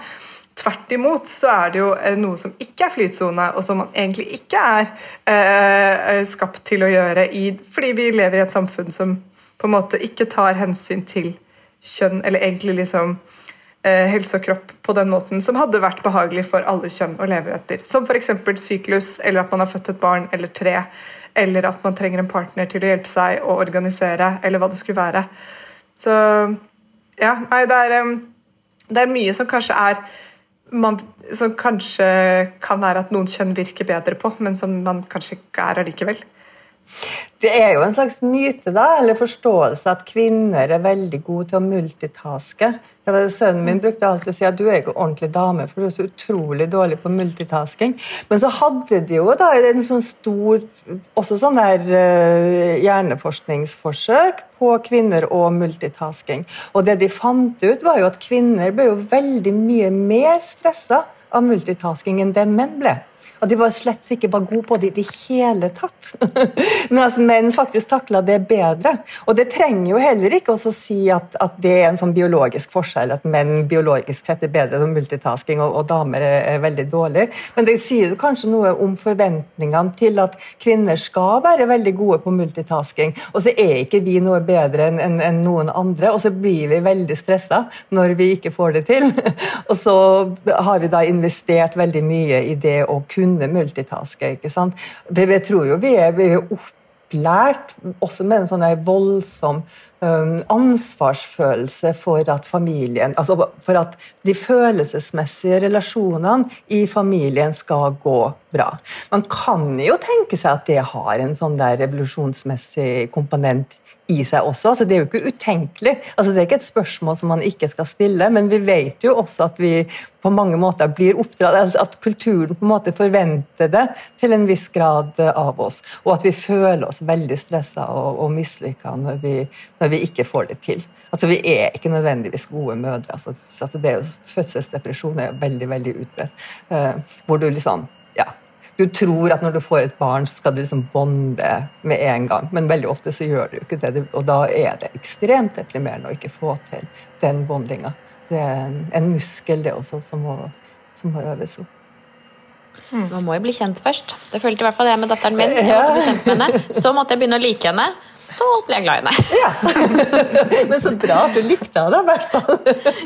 Tvert imot så er det jo eh, noe som ikke er flytsone, og som man egentlig ikke er eh, skapt til å gjøre i, fordi vi lever i et samfunn som på en måte ikke tar hensyn til kjønn, eller egentlig liksom eh, helse og kropp på den måten som hadde vært behagelig for alle kjønn å leve etter. Som f.eks. syklus, eller at man har født et barn eller tre, eller at man trenger en partner til å hjelpe seg å organisere, eller hva det skulle være. Så ja, nei, det er, det er mye som kanskje er man, som kanskje kan være at noen kjønn virker bedre på, men som man kanskje ikke er allikevel.
Det er jo en slags myte da, eller forståelse at kvinner er veldig gode til å multitaske. Sønnen min brukte alltid å si at du er ikke ordentlig dame, for du er så utrolig dårlig på multitasking. Men så hadde de jo da en sånn stor også sånn der uh, hjerneforskningsforsøk på kvinner og multitasking. Og det de fant ut, var jo at kvinner ble jo veldig mye mer stressa av multitasking enn det menn ble. Og de var slett ikke var gode på det i det hele tatt. Men altså, menn faktisk takla det bedre. Og det trenger jo heller ikke å si at, at, det er en sånn biologisk forskjell, at menn biologisk sett er bedre enn multitasking, og, og damer er, er, veldig dårlige. Men det sier kanskje noe om forventningene til at kvinner skal være veldig gode på multitasking, og så er ikke vi noe bedre enn en, en noen andre, og så blir vi veldig stressa når vi ikke får det til. og så har vi da investert veldig mye i det å kunne kunne multitaske. ikke sant? Det, jeg tror jo vi er, vi er opplært også med en sånn voldsom ansvarsfølelse for at familien altså For at de følelsesmessige relasjonene i familien skal gå bra. Man kan jo tenke seg at det har en sånn der revolusjonsmessig komponent i seg også. Altså, det er jo ikke utenkelig. Altså, det er ikke et spørsmål som man ikke skal stille, men vi vet jo også at vi på mange måter blir oppdratt, altså at kulturen på en måte forventer det til en viss grad av oss, og at vi føler oss veldig stressa og, og mislykka når, når, vi ikke får det til. Altså, Vi er ikke nødvendigvis gode mødre. Altså, altså det er jo, Fødselsdepresjon er veldig veldig utbredt. Uh, hvor du liksom du tror at når du får et barn, skal du liksom bonde med en gang, men veldig ofte så gjør du ikke det. Og da er det ekstremt deprimerende å ikke få til den bondinga. Det er en, en muskel, det også, som må, som må øves opp.
Mm. Man må jo bli kjent først. Det følte i hvert fall jeg med datteren min. Jeg måtte bli kjent med henne. Så måtte jeg begynne å like henne. Så ble jeg glad i henne.
Ja. Men så bra at du likte henne, i hvert fall.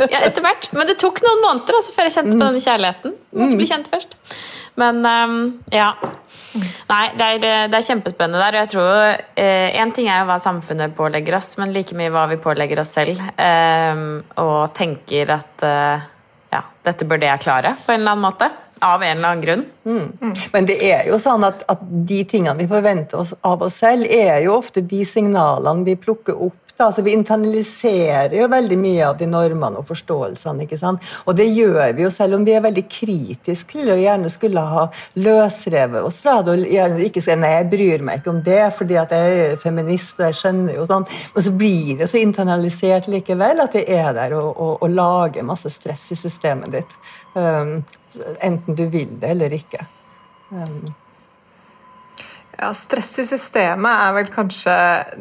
ja, etter hvert. Men det tok noen måneder altså, før jeg kjente på mm. denne kjærligheten. Måtte bli kjent først. Men um, ja. Nei, det er, det er, kjempespennende der. Jeg tror eh, En ting er jo hva samfunnet pålegger oss, men like mye hva vi pålegger oss selv. Eh, og tenker at eh, ja, dette burde jeg klare på en eller annen måte. Av en eller annen grunn.
Mm. Men det er jo sånn at, at, de tingene vi forventer oss av oss selv, er jo ofte de signalene vi plukker opp Altså, vi internaliserer jo veldig mye av de normene og forståelsene. ikke sant? Og det gjør vi jo selv om vi er veldig kritiske til og gjerne skulle ha løsrevet oss fra det. og gjerne ikke si nei, jeg bryr meg ikke om det fordi at jeg er feminist og jeg skjønner jo sånn. Men så blir det så internalisert likevel at det er der og, og, og lager masse stress i systemet ditt. Um, enten du vil det eller ikke. Um,
ja, Stress i systemet er vel kanskje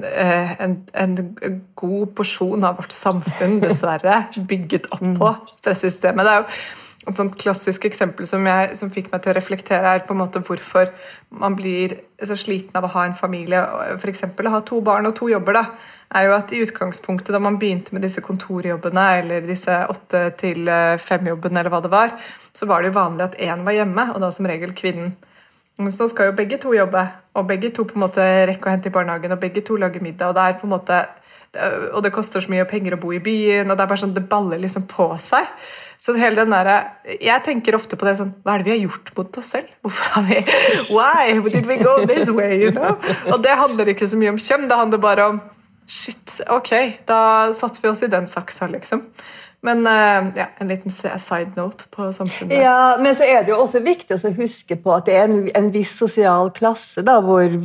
eh, en, en, god porsjon av vårt samfunn, dessverre, bygget opp på stressystemet. Det er jo Et sånt klassisk eksempel som, jeg, som fikk meg til å reflektere, er på en måte hvorfor man blir så sliten av å ha en familie. F.eks. å ha to barn og to jobber. da, er jo at i utgangspunktet Da man begynte med disse kontorjobbene eller disse åtte til fem-jobbene, eller hva det var, så var det jo vanlig at én var hjemme, og da som regel kvinnen. Så nå skal jo begge to jobbe, og begge to på en måte rekke å hente i barnehagen, og begge to lage middag. og det er på en måte og det koster så mye penger å bo i byen, og det er bare sånn, det baller liksom på seg. Så hele den der, Jeg tenker ofte på det sånn Hva er det vi har gjort mot oss selv? Hvorfor har vi Why did we go this way? you know? Og det handler ikke så mye om kjønn, det handler bare om Shit, ok, da satte vi oss i den saksa, liksom. Men uh, ja, en liten side note på samfunnet.
Ja, Men så er det jo også viktig å huske på at det er en, en viss sosial klasse da, hvor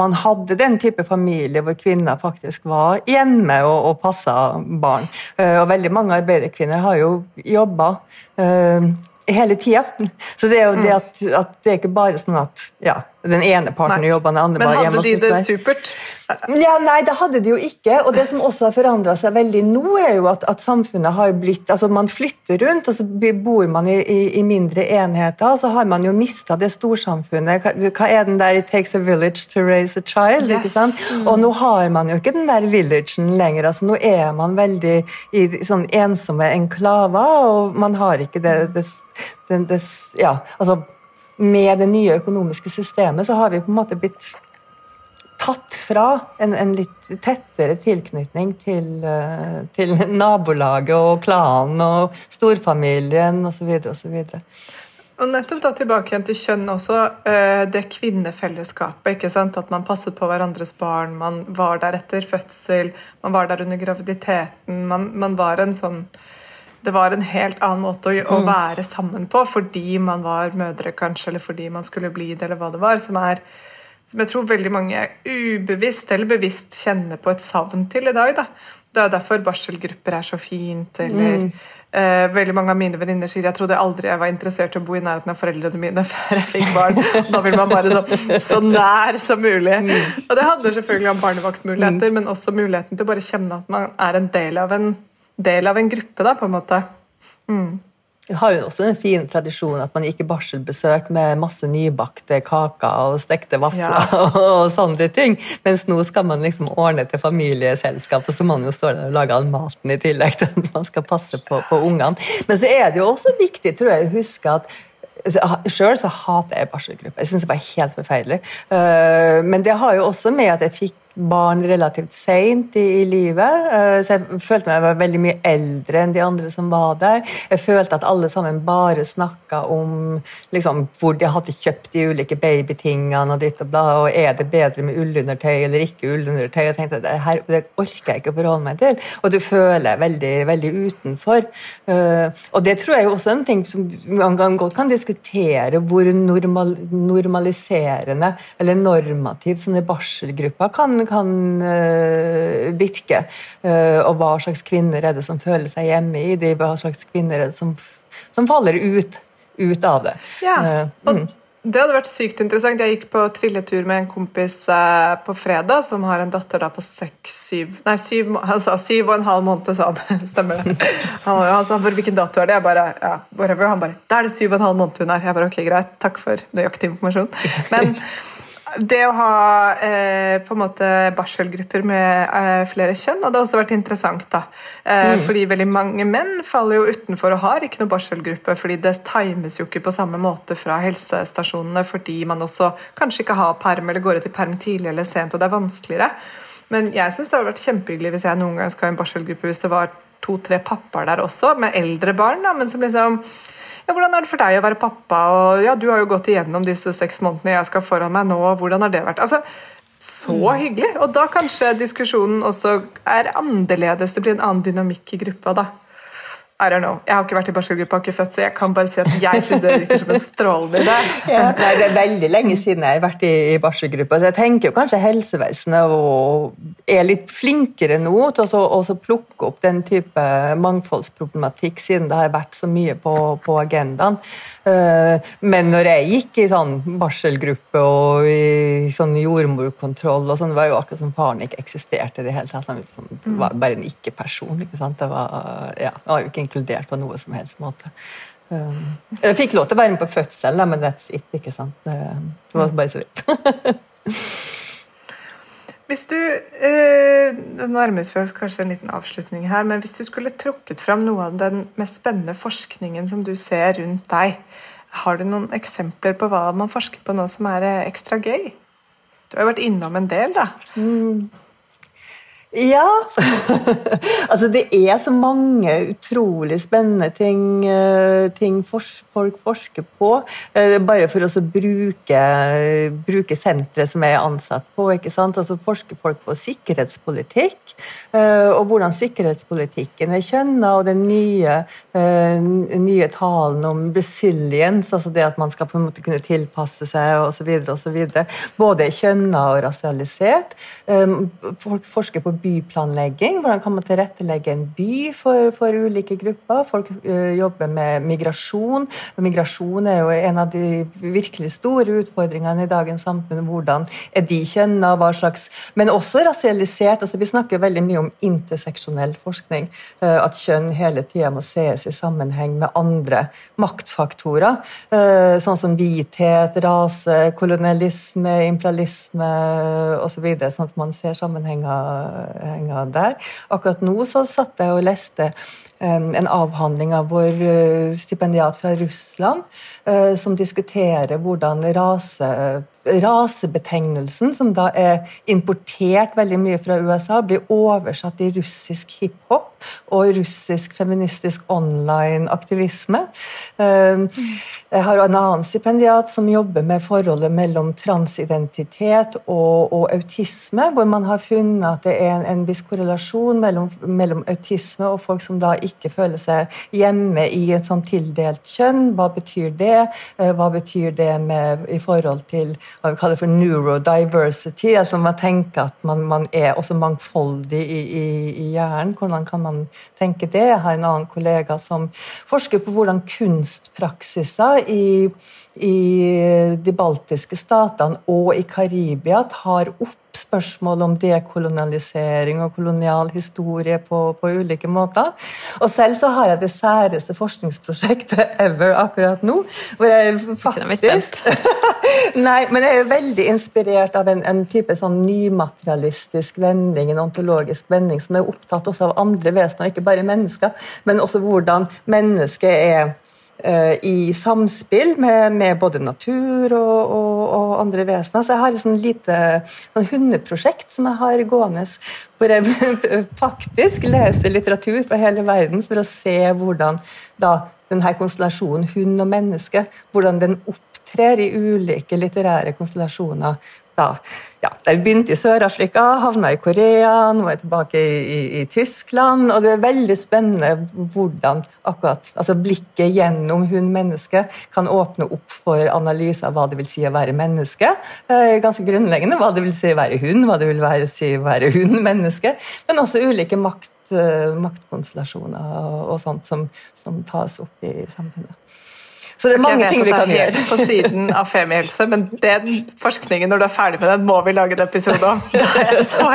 man hadde den type familie hvor kvinner faktisk var hjemme og, og passa barn. Uh, og veldig mange arbeiderkvinner har jo jobba uh, hele tida. Så det er jo mm. det at, at, det er ikke bare sånn at ja, den ene parten jobber, den andre
bare
hjemme.
Men hadde de det supert?
Ja, nei, det hadde de jo ikke. Og det som også har forandra seg veldig nå, er jo at, at, samfunnet har blitt altså Man flytter rundt, og så bor man i, i, i mindre enheter. Og så har man jo mista det storsamfunnet. Hva, hva, er den der 'It takes a village to raise a child'? Yes. ikke sant? Mm. Og nå har man jo ikke den der villagen lenger. altså Nå er man veldig i sånn ensomme enklaver, og man har ikke det, det, det, det ja, altså med det nye økonomiske systemet så har vi på en måte blitt tatt fra en, en litt tettere tilknytning til, uh, til, nabolaget og klanen og storfamilien osv. osv.
Og nettopp da tilbake igjen til kjønn også. Uh, det kvinnefellesskapet. ikke sant? At man passet på hverandres barn. Man var der etter fødsel. Man var der under graviditeten. Man, man var en sånn det var en helt annen måte å, å, mm. være sammen på fordi man var mødre, kanskje, eller fordi man skulle bli det, eller hva det var. Som, er, som jeg tror veldig mange ubevisst eller bevisst kjenner på et savn til i dag. da. Det er derfor barselgrupper er så fint. eller mm. eh, Veldig mange av mine venninner sier jeg trodde aldri jeg var interessert i å bo i nærheten av foreldrene mine før jeg fikk barn. Da vil man bare så, så nær som mulig. Mm. Og det handler selvfølgelig om barnevaktmuligheter, mm. men også muligheten til å bare kjenne at man er en del av en del av en gruppe, da, på en måte. Mm.
Vi har jo også en fin tradisjon at man gikk i barselbesøk med masse nybakte kaker og stekte vafler ja. og sånne ting. Mens nå skal man liksom ordne til familieselskap, og så må man jo stå der og lage all maten i tillegg til at man skal passe på, på ungene. Men så er det jo også viktig tror jeg, å huske at Sjøl så hater jeg barselgruppe. Jeg syns det var helt forferdelig. Eh, men det har jo også med at jeg fikk barn relativt seint i, i, livet. Eh, så jeg følte meg var veldig mye eldre enn de andre som var der. Jeg følte at alle sammen bare snakka om liksom, hvor de hadde kjøpt de ulike babytingene og ditt og bla, og er det bedre med ullundertøy eller ikke ullundertøy. Jeg tenkte det her det orker jeg ikke å forholde meg til. Og du føler veldig, veldig utenfor. Eh, og det tror jeg er også en ting som man godt kan diskutere, hvor normal, normaliserende eller normativt sånne barselgrupper kan kan uh, virke. Uh, og hva slags kvinner er det som føler seg hjemme i de, hva slags kvinner er det som, som faller ut, ut av det.
Ja, uh, mm. Det hadde vært sykt interessant. Jeg gikk på trilletur med en kompis eh, på fredag som har en datter da på seks, syv Nei, syv, han sa syv og en halv måned, sa han. Stemmer det. Han, han sa hvilken dato er det? Jeg bare, ja, whatever. Han bare Da er det syv og en halv måned hun er. Jeg bare ok, greit. Takk for nøyaktig informasjon. Men det å ha eh, på en måte barselgrupper med eh, flere kjønn hadde også vært interessant. da. Eh, mm. Fordi veldig mange menn faller jo utenfor og har ikke noe barselgruppe. fordi det times jo ikke på samme måte fra helsestasjonene fordi man også kanskje ikke har perm eller går ut i perm tidlig eller sent, og det er vanskeligere. Men jeg syns det hadde vært kjempehyggelig hvis jeg noen gang skal ha en barselgruppe hvis det var to-tre pappaer der også, med eldre barn. da, men som liksom ja, hvordan er det for deg å være pappa? Og ja, du har jo gått igjennom disse seks månedene jeg skal foran meg nå. Hvordan har det vært? Altså, så mm. hyggelig! Og da kanskje diskusjonen også er annerledes. Det blir en annen dynamikk i gruppa. da. I don't know. Jeg har ikke vært i barselgruppa, ikke født, så jeg kan bare si at jeg syns det virker som en strålende idé.
Ja. Nei, det er veldig lenge siden jeg har vært i, i barselgruppe, så jeg tenker jo kanskje helsevesenet er litt flinkere nå til å plukke opp den type mangfoldsproblematikk, siden det har vært så mye på, på agendaen. Eh, men når jeg gikk i sånn barselgruppe og i sånn jordmorkontroll og sånn, det var jo akkurat som faren ikke eksisterte i det hele tatt. Han var bare en ikke-person. ikke sant? Det var, ja, det var jo ikke inkludert på noe som helst måte. Jeg fikk lov til å være med på fødsel, men that's it. ikke sant? Det var bare så vidt.
Hvis du eh, Det nærmes oss kanskje en liten avslutning her, men hvis du skulle trukket fram noe av den mest spennende forskningen som du ser rundt deg, har du noen eksempler på hva man forsker på nå som er eh, ekstra gøy? Du har jo vært innom en del, da. Mm.
Ja. altså det er så mange utrolig spennende ting, eh, ting folk forsker på. Eh, bare for å bruke, bruke senteret som jeg er ansatt på. ikke sant? Altså Forsker folk på sikkerhetspolitikk, eh, og hvordan sikkerhetspolitikken er kjønna, og den nye, nye talen om resilience, altså det at man skal på en måte kunne tilpasse seg osv.. Både kjønna og rasialisert. Folk forsker på byplanlegging. Hvordan kan man tilrettelegge en by for, for ulike grupper? Folk uh, jobber med migrasjon. Migrasjon er jo en av de virkelig store utfordringene i dagens samfunn. Hvordan er de kjønna, hva slags Men også rasialisert. altså Vi snakker veldig mye om interseksjonell forskning. Uh, at kjønn hele tida må ses i sammenheng med andre maktfaktorer. Uh, sånn som hvithet, rase, kolonialisme, imperialisme osv. Så sånn at man ser sammenhenger penger der. Akkurat nå så satt jeg og leste en avhandling av vår eh, stipendiat fra Russland, eh, som diskuterer hvordan rase rasebetegnelsen, som da er importert veldig mye fra USA, blir oversatt i russisk hiphop og russisk feministisk online-aktivisme. Ehm, jeg har en annen stipendiat som jobber med forholdet mellom transidentitet og, og autisme, hvor man har funnet at det er en, en viss korrelasjon mellom, mellom, autisme og folk som da ikke føler seg hjemme i et sånn tildelt kjønn. Hva betyr det? Eh, hva betyr det med, i forhold til hva vi kaller for neurodiversity. altså Man tenker at man, man er også mangfoldig i, i, i, hjernen. Hvordan kan man tenke det? Jeg har en annen kollega som forsker på hvordan kunstpraksiser i, i de baltiske statene og i Karibia tar opp spørsmål om dekolonialisering og kolonial historie på, på, ulike måter. Og selv så har jeg det særeste forskningsprosjektet ever akkurat nå. hvor jeg faktisk... Nei, men jeg er veldig inspirert av en, en type sånn nymaterialistisk vending, en ontologisk vending, som er opptatt også av andre vesener, ikke bare mennesker, men også hvordan mennesket er i samspill med, med både natur og, og, og, andre vesener. Så jeg har et sånn lite sånn hundeprosjekt som jeg har gående, hvor jeg faktisk leser litteratur fra hele verden for å se hvordan da denne konstellasjonen hund og menneske, hvordan den opptrer i ulike litterære konstellasjoner da, ja, jeg begynte i Sør-Afrika, havna i Korea, nå er jeg tilbake i, i, i, Tyskland. og Det er veldig spennende hvordan akkurat altså blikket gjennom hun menneske kan åpne opp for analyse av hva det vil si å være menneske. Eh, ganske grunnleggende hva det vil si å være hund, hva det vil være, si å være hund-menneske. Men også ulike makt, eh, maktkonstellasjoner og, og sånt som, som tas opp i samfunnet. Så det er mange ting vi kan gjøre.
på siden av femihelse, men den forskningen, når du er ferdig med den, må vi lage en episode om. Det er jeg så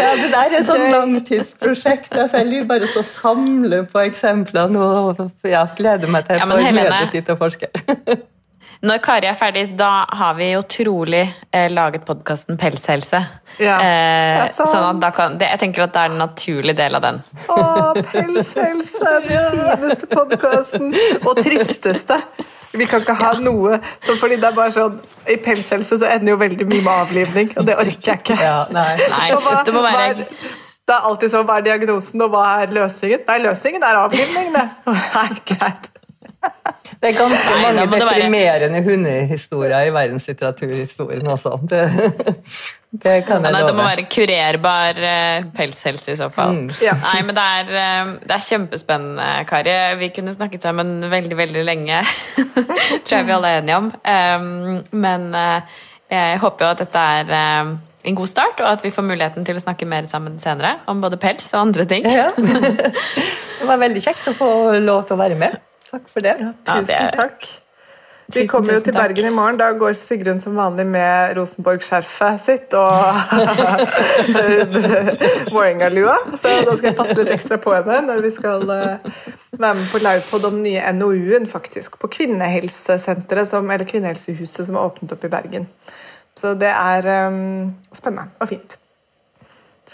Ja, det der er et sånn langtidsprosjekt. Altså, jeg lurer bare så samle på eksemplene og ja, gleder meg til å få tid til å forske.
Når Kari er ferdig, da har vi jo trolig eh, laget podkasten Pelshelse. Ja, eh, sånn kan, det, jeg tenker at det er en naturlig del av den.
Å, Pelshelse! Den fineste podkasten. Og tristeste. Vi kan ikke ha ja. noe så fordi det er bare sånn I pelshelse så ender jo veldig mye med avlivning, og det orker jeg ikke.
Ja, nei. nei hva, det må være
hva det er alltid sånn, Hva er diagnosen, og hva er løsningen? Nei, løsningen er avlivning, det. Nei, greit.
Det er ganske Nei, mange deprimerende være... hundehistorier i verdenslitteraturhistorien også. Det, det kan jeg Nei,
love. Det må være kurerbar uh, pelshelse i så fall. Mm. Ja. Nei, men det er, uh, det er, kjempespennende, Kari. Vi kunne snakket sammen veldig, veldig lenge. Tror jeg vi alle er enige om. Um, men uh, jeg håper jo at dette er en god start, og at vi får muligheten til å snakke mer sammen senere om både pels og andre ting. Ja.
det var veldig kjekt å få lov til å være med. Takk for det.
Ja, tusen ja, det... takk. Vi
Tusen,
kommer jo
til
til
takk.
Bergen i morgen. Da går Sigrun som vanlig med Rosenborg-skjerfet sitt og Vålerenga-lua. Så da skal jeg passe litt ekstra på henne når vi skal eh, være med på Laupod om den nye NOU-en faktisk, på kvinnehelsesenteret, som, eller Kvinnehelsehuset som er åpnet opp i Bergen. Så det er um, spennende og fint.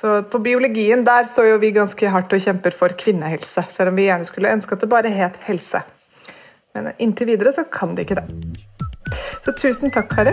Så på biologien der står jo vi ganske hardt og kjemper for kvinnehelse, selv om vi gjerne skulle ønske at det bare het helse. Men inntil videre så kan de ikke det. Så tusen takk, Kari.